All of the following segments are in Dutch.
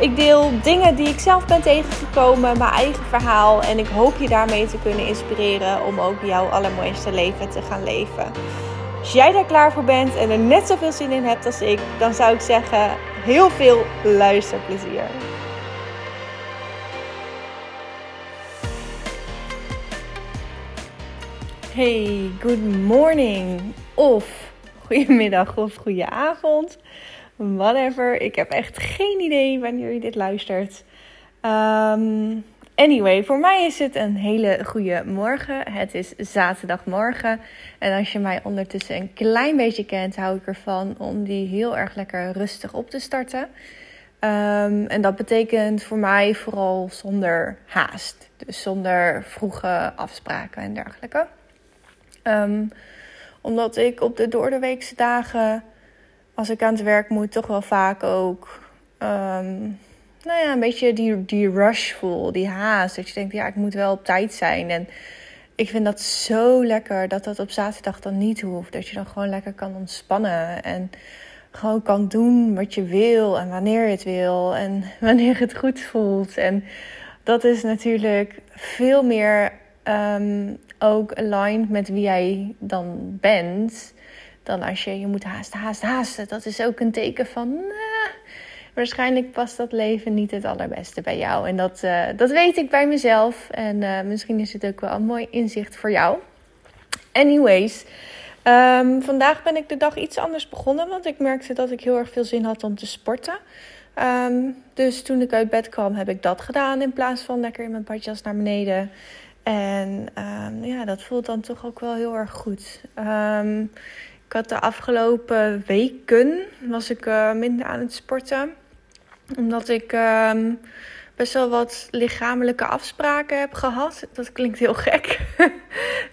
Ik deel dingen die ik zelf ben tegengekomen, mijn eigen verhaal. En ik hoop je daarmee te kunnen inspireren om ook jouw allermooiste leven te gaan leven. Als jij daar klaar voor bent en er net zoveel zin in hebt als ik, dan zou ik zeggen: heel veel luisterplezier. Hey, good morning. Of goedemiddag of goede avond whatever. Ik heb echt geen idee wanneer je dit luistert. Um, anyway, voor mij is het een hele goede morgen. Het is zaterdagmorgen. En als je mij ondertussen een klein beetje kent, hou ik ervan om die heel erg lekker rustig op te starten. Um, en dat betekent voor mij vooral zonder haast. Dus zonder vroege afspraken en dergelijke. Um, omdat ik op de doordeweekse dagen als ik aan het werk moet, toch wel vaak ook. Um, nou ja, een beetje die, die rush voel, die haast. Dat je denkt, ja, ik moet wel op tijd zijn. En ik vind dat zo lekker dat dat op zaterdag dan niet hoeft. Dat je dan gewoon lekker kan ontspannen. En gewoon kan doen wat je wil en wanneer je het wil. En wanneer het goed voelt. En dat is natuurlijk veel meer um, ook aligned met wie jij dan bent dan als je je moet haasten, haasten, haasten. Dat is ook een teken van. Nah, waarschijnlijk past dat leven niet het allerbeste bij jou. En dat, uh, dat weet ik bij mezelf. En uh, misschien is het ook wel een mooi inzicht voor jou. Anyways. Um, vandaag ben ik de dag iets anders begonnen, want ik merkte dat ik heel erg veel zin had om te sporten. Um, dus toen ik uit bed kwam, heb ik dat gedaan in plaats van lekker in mijn badjas naar beneden. En um, ja, dat voelt dan toch ook wel heel erg goed. Um, de afgelopen weken was ik uh, minder aan het sporten. Omdat ik um, best wel wat lichamelijke afspraken heb gehad. Dat klinkt heel gek.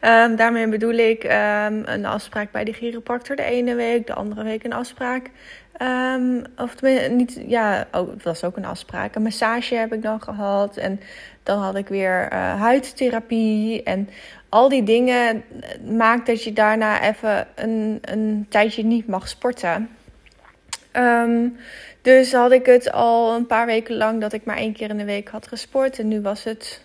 um, daarmee bedoel ik um, een afspraak bij de chiropractor de ene week, de andere week een afspraak. of tenminste, niet, ja, oh, het was ook een afspraak. Een massage heb ik dan gehad. En dan had ik weer uh, huidtherapie. En al die dingen maakt dat je daarna even een, een tijdje niet mag sporten. Um, dus had ik het al een paar weken lang dat ik maar één keer in de week had gesport. En nu was het.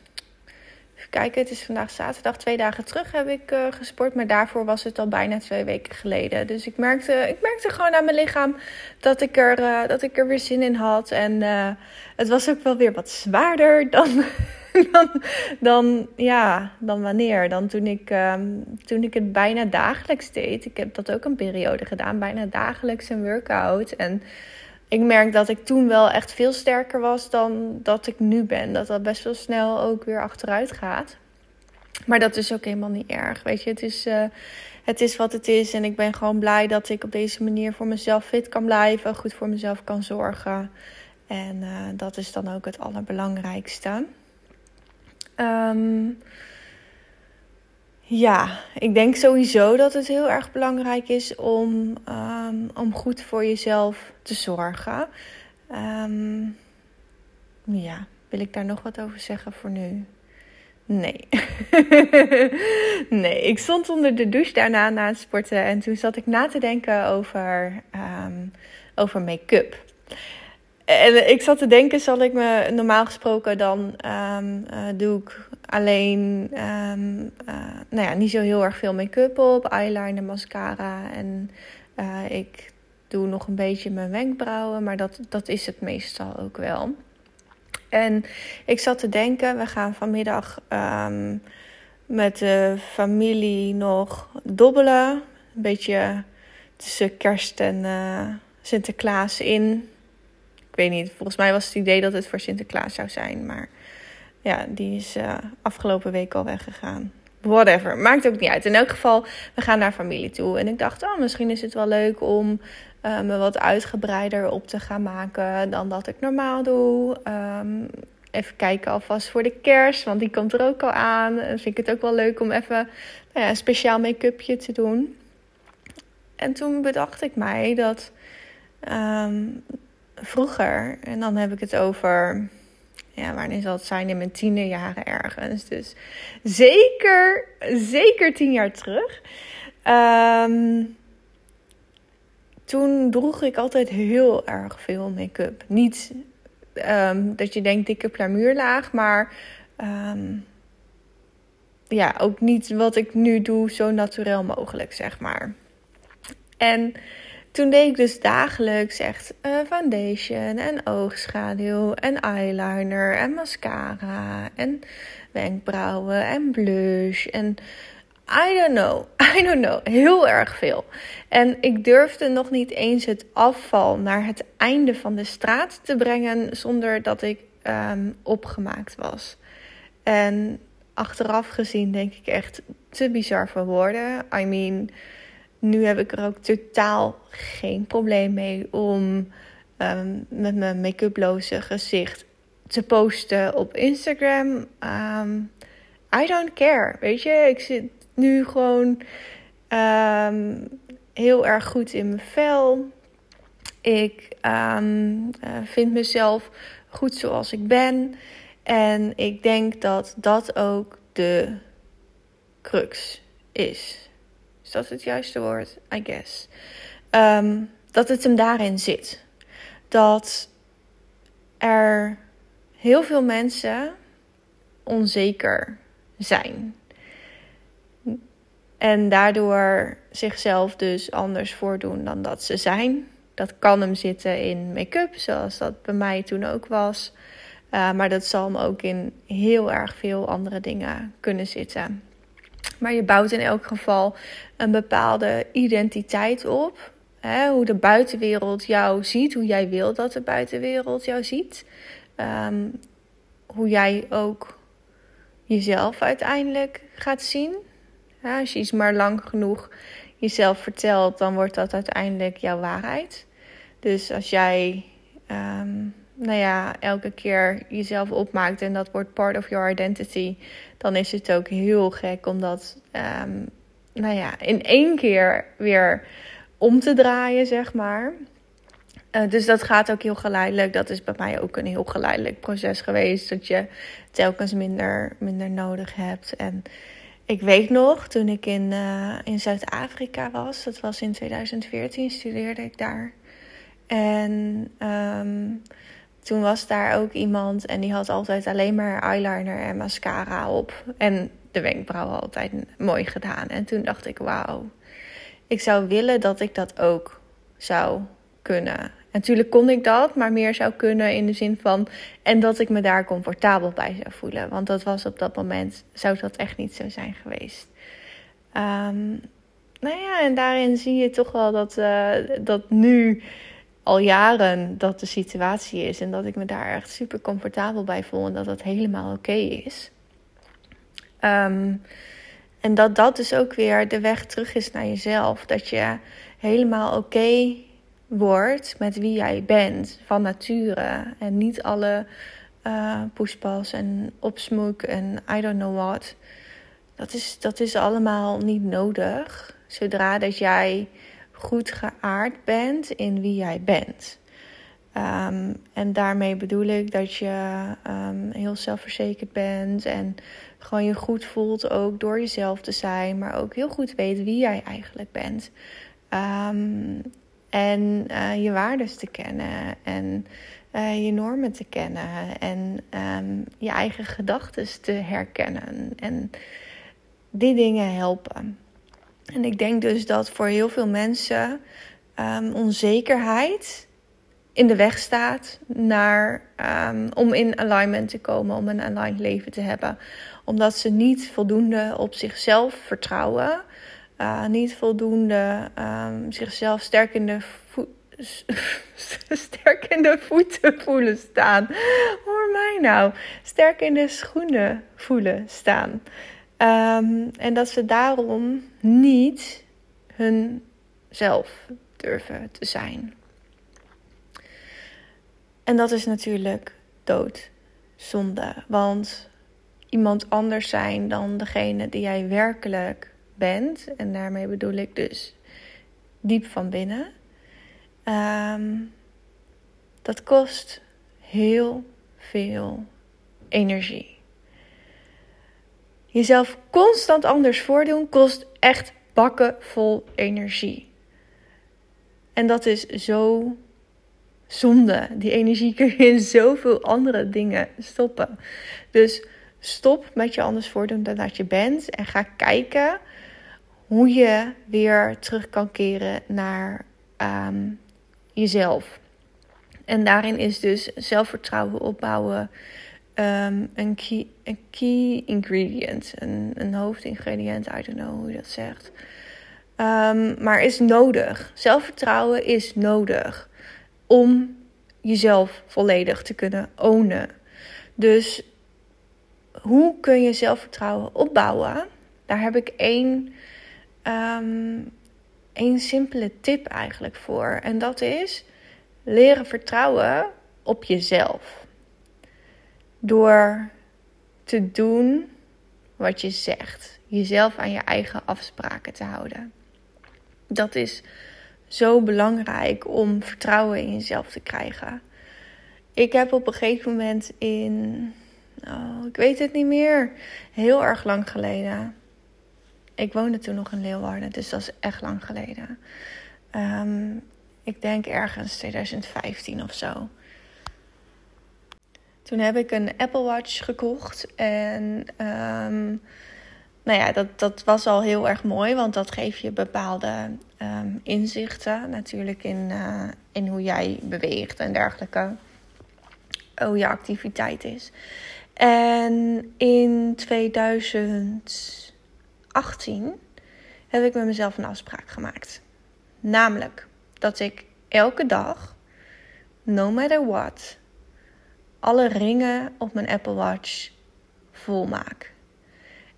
Kijken, het is vandaag zaterdag. Twee dagen terug heb ik uh, gesport. Maar daarvoor was het al bijna twee weken geleden. Dus ik merkte, ik merkte gewoon aan mijn lichaam dat ik er, uh, dat ik er weer zin in had. En uh, het was ook wel weer wat zwaarder dan dan, dan, ja, dan wanneer? Dan toen ik, um, toen ik het bijna dagelijks deed. Ik heb dat ook een periode gedaan, bijna dagelijks een workout. En ik merk dat ik toen wel echt veel sterker was dan dat ik nu ben. Dat dat best wel snel ook weer achteruit gaat. Maar dat is ook helemaal niet erg. Weet je, het is, uh, het is wat het is. En ik ben gewoon blij dat ik op deze manier voor mezelf fit kan blijven. Goed voor mezelf kan zorgen. En uh, dat is dan ook het allerbelangrijkste. Um, ja, ik denk sowieso dat het heel erg belangrijk is om, um, om goed voor jezelf te zorgen. Um, ja, wil ik daar nog wat over zeggen voor nu? Nee. nee, ik stond onder de douche daarna na het sporten en toen zat ik na te denken over, um, over make-up. En ik zat te denken, zal ik me normaal gesproken dan um, doe ik alleen, um, uh, nou ja, niet zo heel erg veel make-up op, eyeliner, mascara en uh, ik doe nog een beetje mijn wenkbrauwen, maar dat, dat is het meestal ook wel. En ik zat te denken, we gaan vanmiddag um, met de familie nog dobbelen, een beetje tussen kerst en Sinterklaas in weet niet. Volgens mij was het idee dat het voor Sinterklaas zou zijn. Maar ja, die is uh, afgelopen week al weggegaan. Whatever. Maakt ook niet uit. In elk geval, we gaan naar familie toe. En ik dacht, oh, misschien is het wel leuk om uh, me wat uitgebreider op te gaan maken dan dat ik normaal doe. Um, even kijken alvast voor de kerst, want die komt er ook al aan. En vind ik het ook wel leuk om even nou ja, een speciaal make-upje te doen. En toen bedacht ik mij dat ehm, vroeger, en dan heb ik het over, ja, wanneer zal het zijn? In mijn tiende jaren ergens. Dus zeker, zeker tien jaar terug. Ehm, toen droeg ik altijd heel erg veel make-up. Niet um, dat je denkt dikke plamuurlaag, maar um, ja, ook niet wat ik nu doe zo natuurlijk mogelijk, zeg maar. En toen deed ik dus dagelijks echt uh, foundation en oogschaduw en eyeliner en mascara en wenkbrauwen en blush en I don't know, I don't know, heel erg veel. En ik durfde nog niet eens het afval naar het einde van de straat te brengen zonder dat ik um, opgemaakt was. En achteraf gezien denk ik echt te bizar voor woorden. I mean, nu heb ik er ook totaal geen probleem mee om um, met mijn make-uploze gezicht te posten op Instagram. Um, I don't care. Weet je, ik zit nu gewoon um, heel erg goed in mijn vel. Ik uh, vind mezelf goed zoals ik ben. En ik denk dat dat ook de crux is. Is dat het juiste woord? I guess. Um, dat het hem daarin zit. Dat er heel veel mensen onzeker zijn. En daardoor zichzelf dus anders voordoen dan dat ze zijn. Dat kan hem zitten in make-up, zoals dat bij mij toen ook was. Uh, maar dat zal hem ook in heel erg veel andere dingen kunnen zitten. Maar je bouwt in elk geval een bepaalde identiteit op. Hè, hoe de buitenwereld jou ziet, hoe jij wil dat de buitenwereld jou ziet. Um, hoe jij ook jezelf uiteindelijk gaat zien. Ja, als je iets maar lang genoeg jezelf vertelt, dan wordt dat uiteindelijk jouw waarheid. Dus als jij, um, nou ja, elke keer jezelf opmaakt en dat wordt part of your identity, dan is het ook heel gek om dat, um, nou ja, in één keer weer om te draaien, zeg maar. Uh, dus dat gaat ook heel geleidelijk. Dat is bij mij ook een heel geleidelijk proces geweest. Dat je telkens minder, minder nodig hebt. En ik weet nog, toen ik in, uh, in Zuid-Afrika was, dat was in 2014, studeerde ik daar. En um, toen was daar ook iemand en die had altijd alleen maar eyeliner en mascara op. En de wenkbrauwen altijd mooi gedaan. En toen dacht ik, wauw, ik zou willen dat ik dat ook zou kunnen. Natuurlijk kon ik dat, maar meer zou kunnen in de zin van. En dat ik me daar comfortabel bij zou voelen. Want dat was op dat moment, zou dat echt niet zo zijn geweest. Um, nou ja, en daarin zie je toch wel dat, uh, dat nu al jaren dat de situatie is. En dat ik me daar echt super comfortabel bij voel. En dat dat helemaal oké is. Um, en dat dat dus ook weer de weg terug is naar jezelf. Dat je helemaal oké wordt met wie jij bent van nature. En niet alle uh, poespas en opsmoek en I don't know what. Dat is, dat is allemaal niet nodig. Zodra dat jij goed geaard bent in wie jij bent. Um, en daarmee bedoel ik dat je um, heel zelfverzekerd bent en gewoon je goed voelt ook door jezelf te zijn, maar ook heel goed weet wie jij eigenlijk bent. Um, en uh, je waardes te kennen en uh, je normen te kennen en je eigen gedachten te herkennen. En die dingen helpen. En ik denk dus dat voor heel veel mensen um, onzekerheid in de weg staat naar, um, om in alignment te komen, om een aligned leven te hebben. Omdat ze niet voldoende op zichzelf vertrouwen uh, niet voldoende um, zichzelf sterk in, de sterk in de voeten voelen staan. Hoor mij nou. Sterk in de schoenen voelen staan. Um, en dat ze daarom niet hunzelf durven te zijn. En dat is natuurlijk dood zonde. Want iemand anders zijn dan degene die jij werkelijk bent, en daarmee bedoel ik dus diep van binnen, ehm, dat kost heel veel energie. Jezelf constant anders voordoen kost echt bakken vol energie. En dat is zo zonde. Die energie kun je in zoveel andere dingen stoppen. Dus stop met je anders voordoen dan dat je bent. En ga kijken hoe je weer terug kan keren naar ehm, jezelf. En daarin is dus zelfvertrouwen opbouwen ehm, een, key, een key ingredient, een, hoofdingrediënt. I don't know hoe je dat zegt. Um, maar is nodig. Zelfvertrouwen is nodig om jezelf volledig te kunnen ownen. Dus hoe kun je zelfvertrouwen opbouwen? Daar heb ik één, um, één simpele tip eigenlijk voor. En dat is leren vertrouwen op jezelf. Door te doen wat je zegt. Jezelf aan je eigen afspraken te houden. Dat is zo belangrijk om vertrouwen in jezelf te krijgen. Ik heb op een gegeven moment in, oh, ik weet het niet meer, heel erg lang geleden. Ik woonde toen nog in Leeuwarden, dus dat is echt lang geleden. Ehm, ik denk ergens 2015 of zo. Toen heb ik een Apple Watch gekocht en ehm, nou ja, dat, dat was al heel erg mooi, want dat geeft je bepaalde Ehm, inzichten natuurlijk in, uh, in hoe jij beweegt en dergelijke. Hoe je activiteit is. En in 2018 heb ik met mezelf een afspraak gemaakt. Namelijk dat ik elke dag, no matter what, alle ringen op mijn Apple Watch vol maak.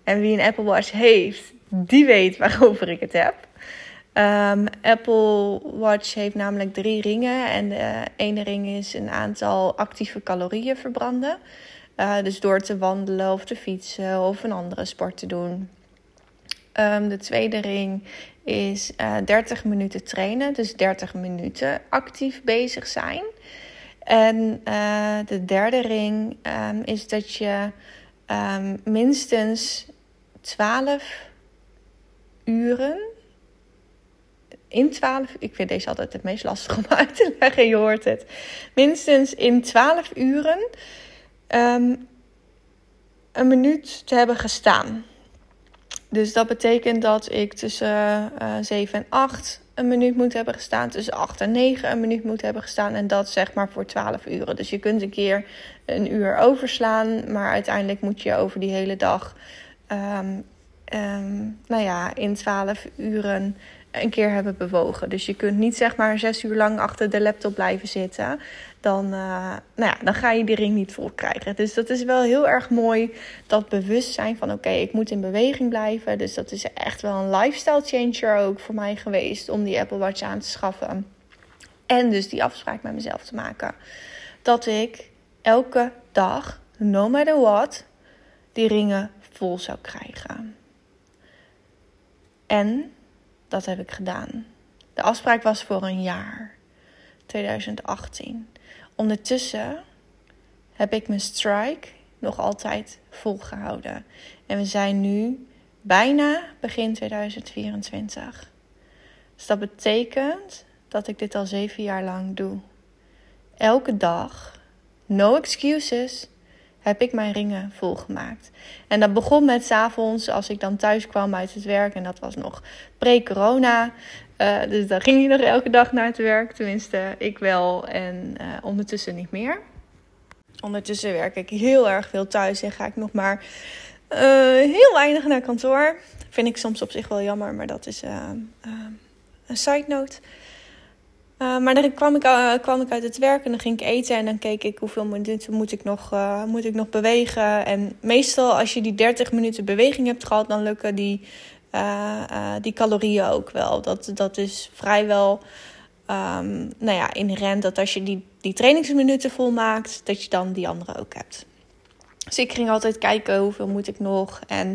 En wie een Apple Watch heeft, die weet waarover ik het heb. Um, Apple Watch heeft namelijk drie ringen. En de ene ring is een aantal actieve calorieën verbranden. Uh, dus door te wandelen of te fietsen of een andere sport te doen. Um, de tweede ring is uh, eh, 30 minuten trainen. Dus 30 minuten actief bezig zijn. En uh, de derde ring um, is dat je minstens 12 uren in 12 Ik vind deze altijd het meest lastig om uit te leggen. Je hoort het. Minstens in 12 uren um, een minuut te hebben gestaan. Dus dat betekent dat ik tussen uh, eh, 7 en 8 een minuut moet hebben gestaan. Tussen 8 en 9 een minuut moet hebben gestaan. En dat zeg maar voor 12 uren. Dus je kunt een keer een uur overslaan. Maar uiteindelijk moet je over die hele dag. Um, um, nou ja, in 12 uren een keer hebben bewogen. Dus je kunt niet zeg maar zes uur lang achter de laptop blijven zitten. Dan, uh, nou ja, dan ga je die ring niet vol krijgen. Dus dat is wel heel erg mooi. Dat bewustzijn van oké, ik moet in beweging blijven. Dus dat is echt wel een lifestyle changer ook voor mij geweest. Om die Apple Watch aan te schaffen. En dus die afspraak met mezelf te maken. Dat ik elke dag, no matter what, die ringen vol zou krijgen. En dat heb ik gedaan. De afspraak was voor een jaar, 2018. Ondertussen heb ik mijn strike nog altijd volgehouden. En we zijn nu bijna begin 2024. Dus dat betekent dat ik dit al zeven jaar lang doe. Elke dag, no excuses, heb ik mijn ringen volgemaakt. En dat begon met s avonds als ik dan thuis kwam uit het werk. En dat was nog pre-corona. Uh, dus dan ging je nog elke dag naar het werk. Tenminste, ik wel. En uh, ondertussen niet meer. Ondertussen werk ik heel erg veel thuis en ga ik nog maar uh, heel weinig naar kantoor. Vind ik soms op zich wel jammer, maar dat is een side note. Maar dan kwam ik, kwam ik uit het werk en dan ging ik eten en dan keek ik hoeveel minuten moet ik nog, moet ik nog bewegen. En meestal als je die 30 minuten beweging hebt gehad, dan lukken die, die calorieën ook wel. Dat, dat is vrijwel um, nou ja, inherent dat als je die, die trainingsminuten volmaakt, dat je dan die andere ook hebt. Dus ik ging altijd kijken hoeveel moet ik nog. En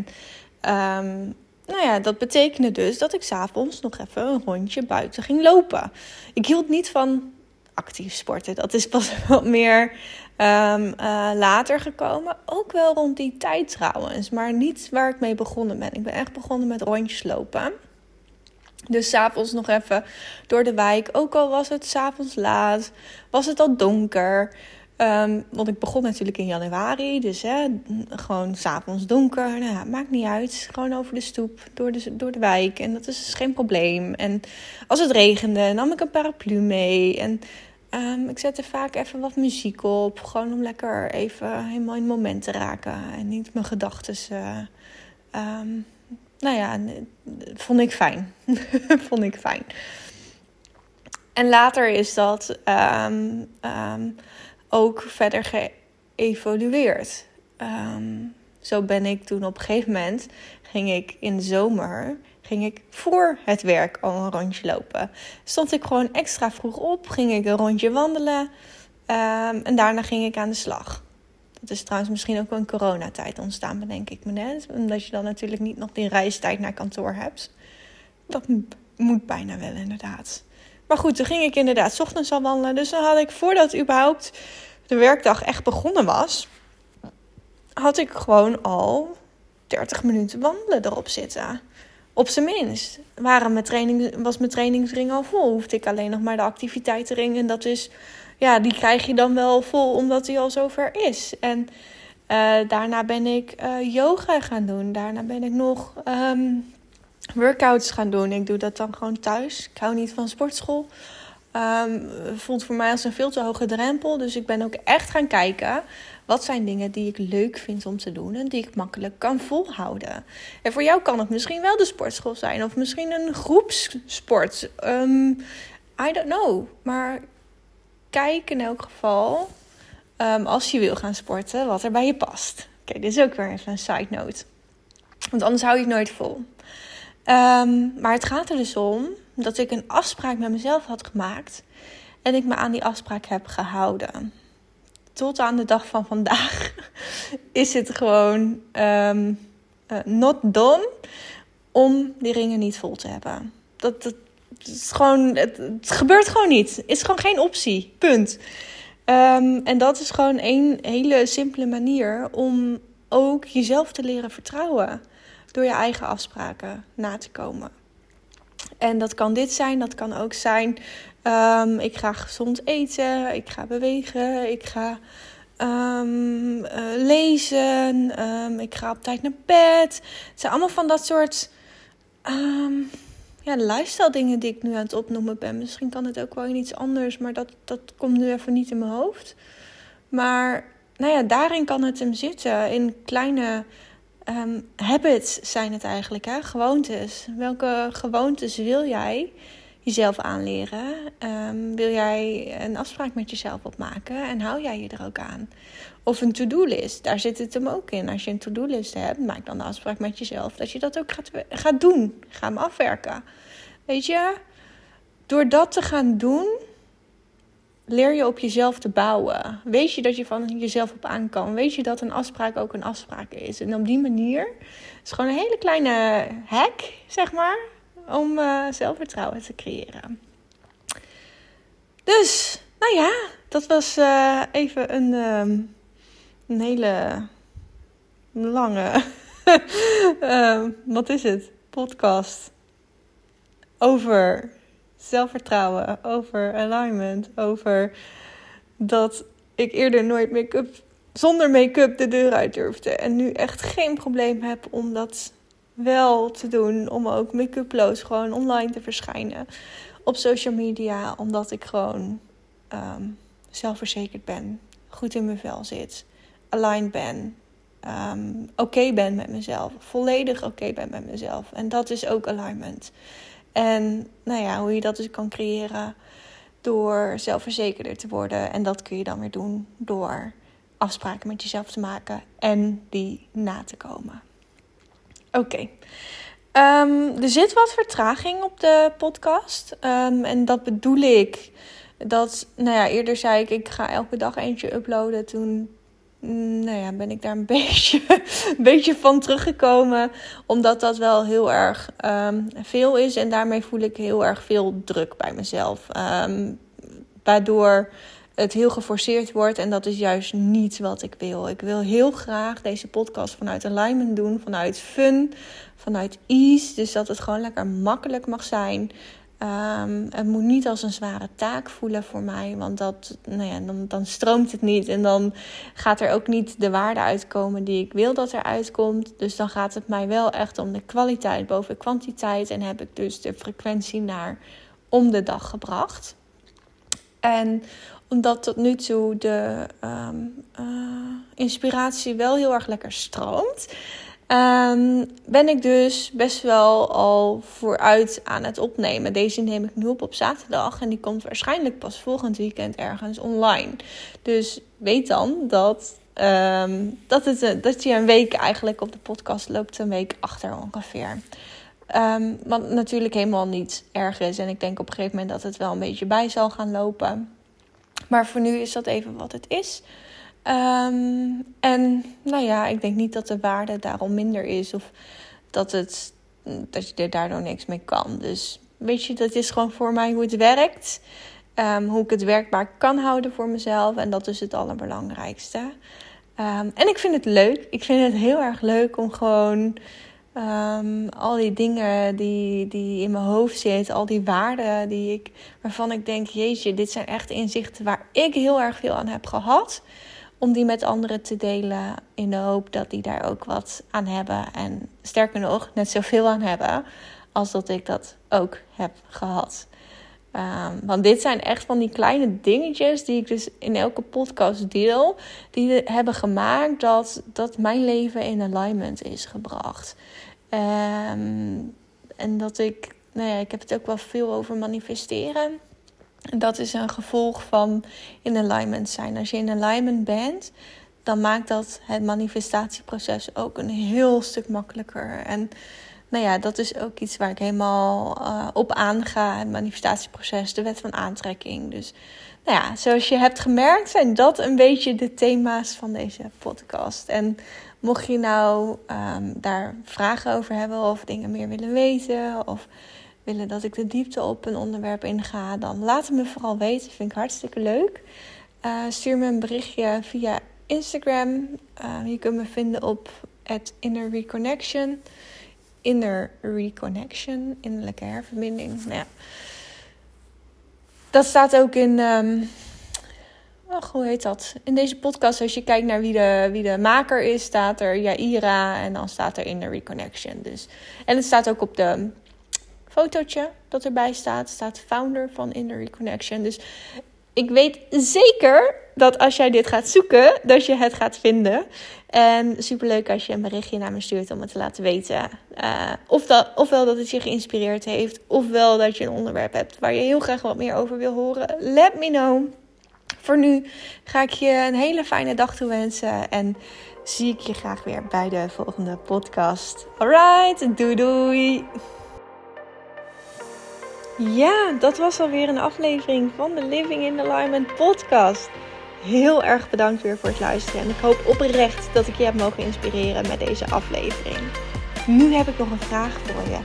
um, nou ja, dat betekende dus dat ik s'avonds nog even een rondje buiten ging lopen. Ik hield niet van actief sporten. Dat is pas wat meer um, uh, later gekomen. Ook wel rond die tijd trouwens. Maar niet waar ik mee begonnen ben. Ik ben echt begonnen met rondjes lopen. Dus s'avonds nog even door de wijk. Ook al was het s'avonds laat, was het al donker. Um, want ik begon natuurlijk in januari, dus hè, gewoon s'avonds donker. Nou ja, maakt niet uit. Gewoon over de stoep, door de, door de wijk. En dat is dus geen probleem. En als het regende, nam ik een paraplu mee. En um, ik zette vaak even wat muziek op. Gewoon om lekker even helemaal in het moment te raken. En niet mijn gedachten. Uh, um, nou ja, vond ik fijn. vond ik fijn. En later is dat um, ook verder geëvolueerd. Zo ben ik toen op een gegeven moment ging ik in de zomer ging ik voor het werk al een rondje lopen. Stond ik gewoon extra vroeg op, ging ik een rondje wandelen en daarna ging ik aan de slag. Dat is trouwens misschien ook wel in coronatijd ontstaan, bedenk ik me net. Omdat je dan natuurlijk niet nog die reistijd naar kantoor hebt. Dat moet bijna wel, inderdaad. Maar goed, toen ging ik inderdaad s ochtends al wandelen. Dus dan had ik, voordat überhaupt de werkdag echt begonnen was, had ik gewoon al 30 minuten wandelen erop zitten. Op zijn minst. Waren mijn training, was mijn trainingsring al vol. Hoefde ik alleen nog maar de activiteitenring. En dat is ja, die krijg je dan wel vol omdat die al zover is. En uh, daarna ben ik uh, yoga gaan doen. Daarna ben ik nog um, workouts gaan doen. Ik doe dat dan gewoon thuis. Ik hou niet van sportschool. Um, voelt voor mij als een veel te hoge drempel. Dus ik ben ook echt gaan kijken. Wat zijn dingen die ik leuk vind om te doen en die ik makkelijk kan volhouden? En voor jou kan het misschien wel de sportschool zijn, of misschien een groepssport. Um, I don't know. Maar kijk in elk geval, um, als je wil gaan sporten, wat er bij je past. Oké, dit is ook weer even een side note. Want anders hou je het nooit vol. Um, maar het gaat er dus om dat ik een afspraak met mezelf had gemaakt. En ik me aan die afspraak heb gehouden. Tot aan de dag van vandaag is het gewoon um, uh, not done om die ringen niet vol te hebben. Dat, is gewoon, het, gebeurt gewoon niet. Is gewoon geen optie. Punt. Um, en dat is gewoon een hele simpele manier om ook jezelf te leren vertrouwen. Door je eigen afspraken na te komen. En dat kan dit zijn, dat kan ook zijn: um, ik ga gezond eten, ik ga bewegen, ik ga um, uh, lezen, ik ga op tijd naar bed. Het zijn allemaal van dat soort ja, lifestyle dingen die ik nu aan het opnoemen ben. Misschien kan het ook wel in iets anders, maar dat, dat komt nu even niet in mijn hoofd. Maar nou ja, daarin kan het hem zitten. In kleine um, habits zijn het eigenlijk, hè? gewoontes. Welke gewoontes wil jij jezelf aanleren? Um, wil jij een afspraak met jezelf opmaken en hou jij je er ook aan? Of een to-do-list, daar zit het hem ook in. Als je een to-do-list hebt, maak dan de afspraak met jezelf dat je dat ook gaat, gaat doen. Ga hem afwerken. Weet je, door dat te gaan doen, leer je op jezelf te bouwen. Weet je dat je van jezelf op aan kan. Weet je dat een afspraak ook een afspraak is. En op die manier is gewoon een hele kleine hack, zeg maar, om uh, zelfvertrouwen te creëren. Dus, nou ja, dat was uh, even een, um, een hele lange, uh, wat is het, podcast over zelfvertrouwen, over alignment, over dat ik eerder nooit make-up zonder make-up de deur uit durfde en nu echt geen probleem heb om dat wel te doen, om ook make-uploos gewoon online te verschijnen op social media, omdat ik gewoon um, zelfverzekerd ben, goed in mijn vel zit, aligned ben, um, oké ben met mezelf, volledig oké ben met mezelf. En dat is ook alignment. En nou ja, hoe je dat dus kan creëren door zelfverzekerder te worden. En dat kun je dan weer doen door afspraken met jezelf te maken en die na te komen. Oké. Ehm, er zit wat vertraging op de podcast. Um, en dat bedoel ik dat, nou ja, eerder zei ik, ik ga elke dag eentje uploaden. Toen nou ja, ben ik daar een beetje, een beetje van teruggekomen. Omdat dat wel heel erg ehm, veel is. En daarmee voel ik heel erg veel druk bij mezelf. Ehm, waardoor het heel geforceerd wordt. En dat is juist niet wat ik wil. Ik wil heel graag deze podcast vanuit alignment doen. Vanuit fun, vanuit ease. Dus dat het gewoon lekker makkelijk mag zijn. Um, het moet niet als een zware taak voelen voor mij, want dat, nou ja, dan, dan stroomt het niet. En dan gaat er ook niet de waarde uitkomen die ik wil dat er uitkomt. Dus dan gaat het mij wel echt om de kwaliteit boven kwantiteit. En heb ik dus de frequentie naar om de dag gebracht. En omdat tot nu toe de um, uh, inspiratie wel heel erg lekker stroomt, Um, ben ik dus best wel al vooruit aan het opnemen. Deze neem ik nu op op zaterdag en die komt waarschijnlijk pas volgend weekend ergens online. Dus weet dan dat, um, dat, het, dat je een week eigenlijk op de podcast loopt, een week achter ongeveer. Um, wat natuurlijk helemaal niet erg is en ik denk op een gegeven moment dat het wel een beetje bij zal gaan lopen. Maar voor nu is dat even wat het is. Um, en nou ja, ik denk niet dat de waarde daarom minder is of dat, het, dat je er daardoor niks mee kan. Dus weet je, dat is gewoon voor mij hoe het werkt. Um, hoe ik het werkbaar kan houden voor mezelf. En dat is het allerbelangrijkste. Um, en ik vind het leuk. Ik vind het heel erg leuk om gewoon al die dingen die, die in mijn hoofd zitten, al die waarden die ik, waarvan ik denk, jeetje, dit zijn echt inzichten waar ik heel erg veel aan heb gehad om die met anderen te delen in de hoop dat die daar ook wat aan hebben. En sterker nog, net zoveel aan hebben als dat ik dat ook heb gehad. Um, want dit zijn echt van die kleine dingetjes die ik dus in elke podcast deel. Die hebben gemaakt dat, dat mijn leven in alignment is gebracht. Um, en dat ik, nou ja, ik heb het ook wel veel over manifesteren. Dat is een gevolg van in alignment zijn. Als je in alignment bent, dan maakt dat het manifestatieproces ook een heel stuk makkelijker. En nou ja, dat is ook iets waar ik helemaal uh, op aanga. Het manifestatieproces, de wet van aantrekking. Dus nou ja, zoals je hebt gemerkt, zijn dat een beetje de thema's van deze podcast. En mocht je nou um, daar vragen over hebben of dingen meer willen weten of willen dat ik de diepte op een onderwerp inga, dan laat het me vooral weten. Vind ik hartstikke leuk. Uh, stuur me een berichtje via Instagram. Uh, je kunt me vinden op Inner Reconnection. Inner Reconnection, innerlijke herverbinding. Nou ja. Dat staat ook in. Um, oh, hoe heet dat? In deze podcast, als je kijkt naar wie de, wie de maker is, staat er Jaira en dan staat er Inner Reconnection. Dus, en het staat ook op de fotootje dat erbij staat. Staat founder van Inner Reconnection. Dus ik weet zeker dat als jij dit gaat zoeken, dat je het gaat vinden. En superleuk als je een berichtje naar me stuurt om het te laten weten. Uh, of dat, ofwel dat het je geïnspireerd heeft, ofwel dat je een onderwerp hebt waar je heel graag wat meer over wil horen. Let me know. Voor nu ga ik je een hele fijne dag toewensen en zie ik je graag weer bij de volgende podcast. Alright, doei doei! Ja, dat was alweer een aflevering van de Living in Alignment podcast. Heel erg bedankt weer voor het luisteren. En ik hoop oprecht dat ik je heb mogen inspireren met deze aflevering. Nu heb ik nog een vraag voor je.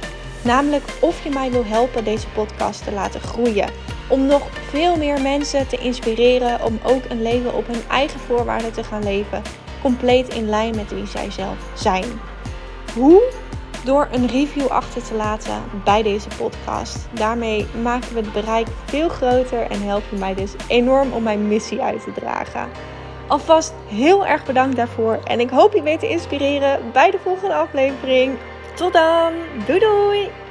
Namelijk of je mij wil helpen deze podcast te laten groeien. Om nog veel meer mensen te inspireren om ook een leven op hun eigen voorwaarden te gaan leven. Compleet in lijn met wie zij zelf zijn. Hoe? Door een review achter te laten bij deze podcast. Daarmee maken we het bereik veel groter en help je mij dus enorm om mijn missie uit te dragen. Alvast heel erg bedankt daarvoor en ik hoop je weer te inspireren bij de volgende aflevering. Tot dan, doei doei!